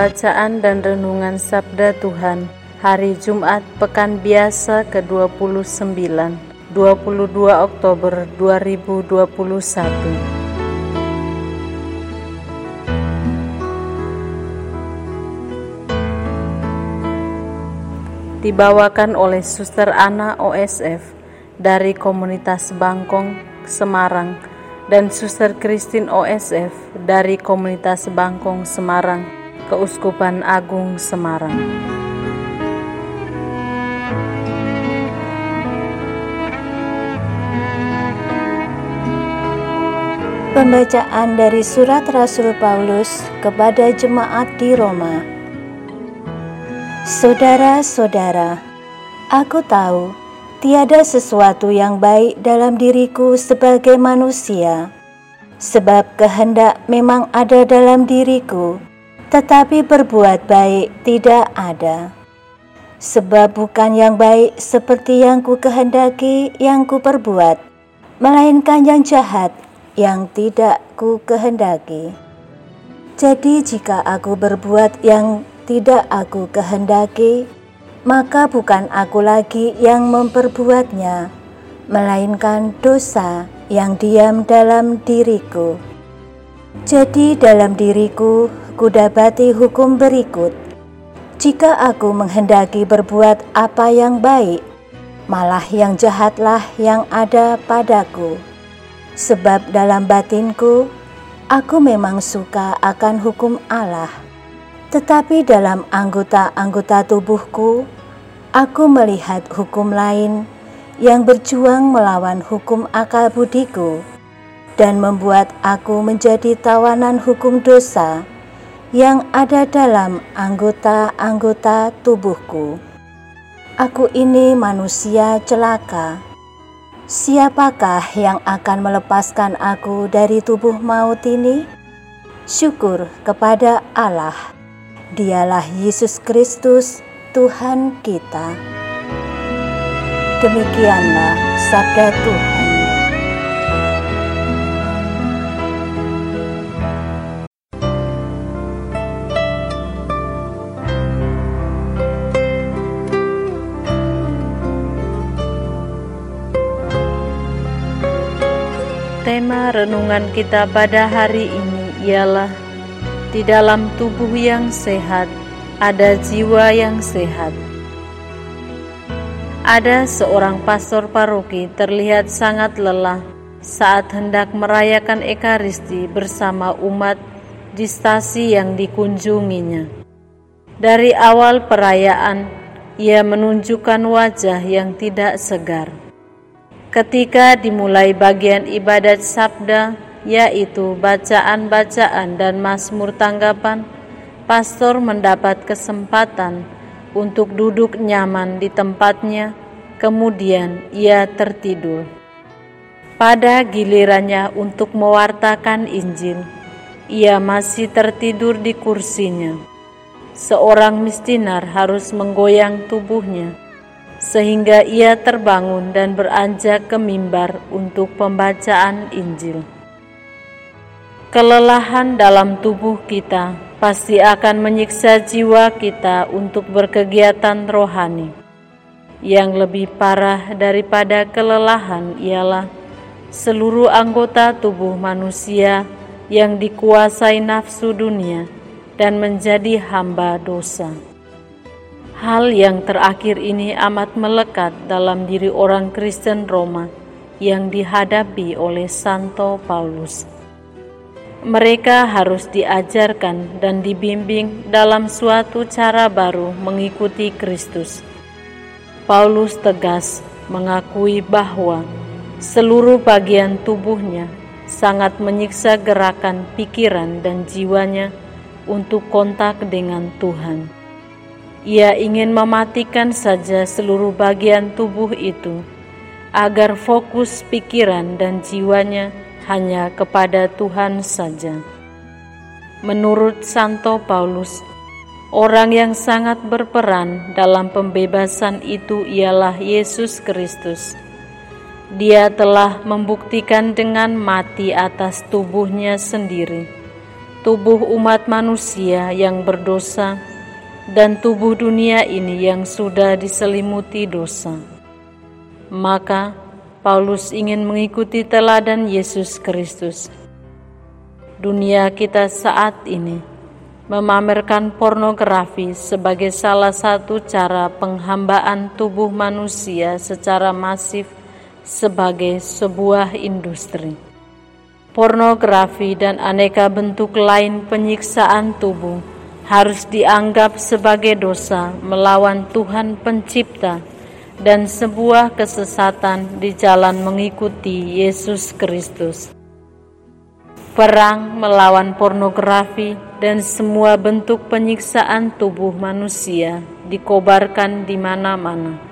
Bacaan dan Renungan Sabda Tuhan Hari Jumat Pekan Biasa ke-29 22 Oktober 2021 Dibawakan oleh Suster Ana OSF dari Komunitas Bangkong, Semarang dan Suster Kristin OSF dari Komunitas Bangkong, Semarang Keuskupan Agung Semarang. Pembacaan dari Surat Rasul Paulus kepada jemaat di Roma. Saudara-saudara, aku tahu tiada sesuatu yang baik dalam diriku sebagai manusia, sebab kehendak memang ada dalam diriku, tetapi berbuat baik tidak ada. Sebab bukan yang baik seperti yang ku kehendaki yang ku perbuat, melainkan yang jahat yang tidak ku kehendaki. Jadi jika aku berbuat yang tidak aku kehendaki, maka bukan aku lagi yang memperbuatnya, melainkan dosa yang diam dalam diriku. Jadi dalam diriku kudapati hukum berikut. Jika aku menghendaki berbuat apa yang baik, malah yang jahatlah yang ada padaku. Sebab dalam batinku, aku memang suka akan hukum Allah. Tetapi dalam anggota-anggota tubuhku, aku melihat hukum lain yang berjuang melawan hukum akal budiku dan membuat aku menjadi tawanan hukum dosa yang ada dalam anggota-anggota tubuhku. Aku ini manusia celaka. Siapakah yang akan melepaskan aku dari tubuh maut ini? Syukur kepada Allah. Dialah Yesus Kristus, Tuhan kita. Demikianlah sabda Tuhan. Tema renungan kita pada hari ini ialah di dalam tubuh yang sehat ada jiwa yang sehat. Ada seorang pastor paroki terlihat sangat lelah saat hendak merayakan Ekaristi bersama umat di stasi yang dikunjunginya. Dari awal perayaan, ia menunjukkan wajah yang tidak segar. Ketika dimulai bagian ibadat sabda, yaitu bacaan-bacaan dan mazmur tanggapan, pastor mendapat kesempatan untuk duduk nyaman di tempatnya, kemudian ia tertidur. Pada gilirannya untuk mewartakan Injil, ia masih tertidur di kursinya. Seorang mistinar harus menggoyang tubuhnya sehingga ia terbangun dan beranjak ke mimbar untuk pembacaan Injil. Kelelahan dalam tubuh kita pasti akan menyiksa jiwa kita untuk berkegiatan rohani. Yang lebih parah daripada kelelahan ialah seluruh anggota tubuh manusia yang dikuasai nafsu dunia dan menjadi hamba dosa. Hal yang terakhir ini amat melekat dalam diri orang Kristen Roma yang dihadapi oleh Santo Paulus. Mereka harus diajarkan dan dibimbing dalam suatu cara baru mengikuti Kristus. Paulus tegas mengakui bahwa seluruh bagian tubuhnya sangat menyiksa gerakan pikiran dan jiwanya untuk kontak dengan Tuhan. Ia ingin mematikan saja seluruh bagian tubuh itu agar fokus pikiran dan jiwanya hanya kepada Tuhan saja. Menurut Santo Paulus, orang yang sangat berperan dalam pembebasan itu ialah Yesus Kristus dia telah membuktikan dengan mati atas tubuhnya sendiri, tubuh umat manusia yang berdosa, dan tubuh dunia ini yang sudah diselimuti dosa. Maka Paulus ingin mengikuti teladan Yesus Kristus. Dunia kita saat ini memamerkan pornografi sebagai salah satu cara penghambaan tubuh manusia secara masif sebagai sebuah industri. Pornografi dan aneka bentuk lain penyiksaan tubuh harus dianggap sebagai dosa melawan Tuhan Pencipta dan sebuah kesesatan di jalan mengikuti Yesus Kristus. Perang melawan pornografi dan semua bentuk penyiksaan tubuh manusia dikobarkan di mana-mana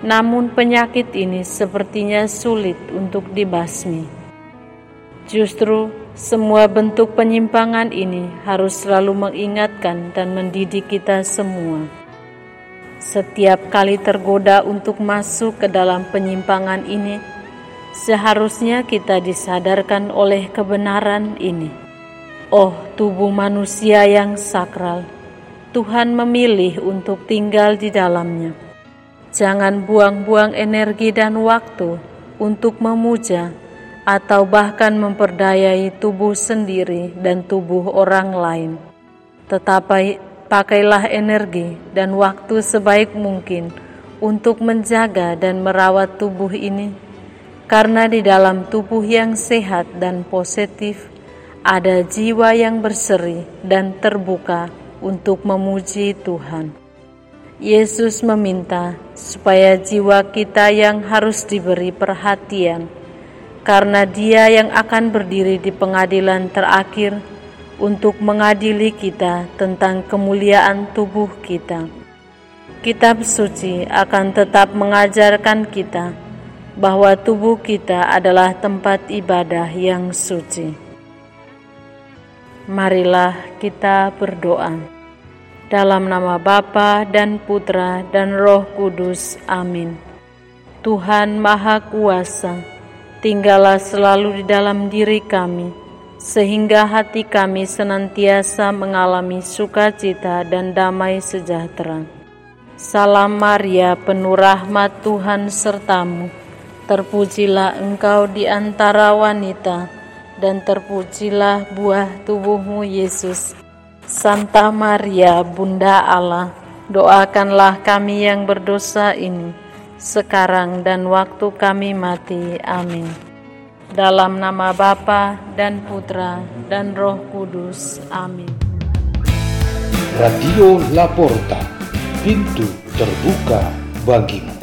namun penyakit ini sepertinya sulit untuk dibasmi. Justru semua bentuk penyimpangan ini harus selalu mengingatkan dan mendidik kita semua. Setiap kali tergoda untuk masuk ke dalam penyimpangan ini, seharusnya kita disadarkan oleh kebenaran ini. Oh, tubuh manusia yang sakral, Tuhan memilih untuk tinggal di dalamnya Jangan buang-buang energi dan waktu untuk memuja atau bahkan memperdayai tubuh sendiri dan tubuh orang lain. Tetapi pakailah energi dan waktu sebaik mungkin untuk menjaga dan merawat tubuh ini, karena di dalam tubuh yang sehat dan positif ada jiwa yang berseri dan terbuka untuk memuji Tuhan. Yesus meminta supaya jiwa kita yang harus diberi perhatian, karena Dia yang akan berdiri di pengadilan terakhir untuk mengadili kita tentang kemuliaan tubuh kita. Kitab suci akan tetap mengajarkan kita bahwa tubuh kita adalah tempat ibadah yang suci. Marilah kita berdoa. Dalam nama Bapa dan Putra dan Roh Kudus. Amin. Tuhan Maha Kuasa, tinggallah selalu di dalam diri kami, sehingga hati kami senantiasa mengalami sukacita dan damai sejahtera. Salam Maria, penuh rahmat Tuhan sertamu. Terpujilah engkau di antara wanita, dan terpujilah buah tubuhmu Yesus. Santa Maria, Bunda Allah, doakanlah kami yang berdosa ini, sekarang dan waktu kami mati. Amin. Dalam nama Bapa dan Putra dan Roh Kudus. Amin. Radio Laporta, pintu terbuka bagimu.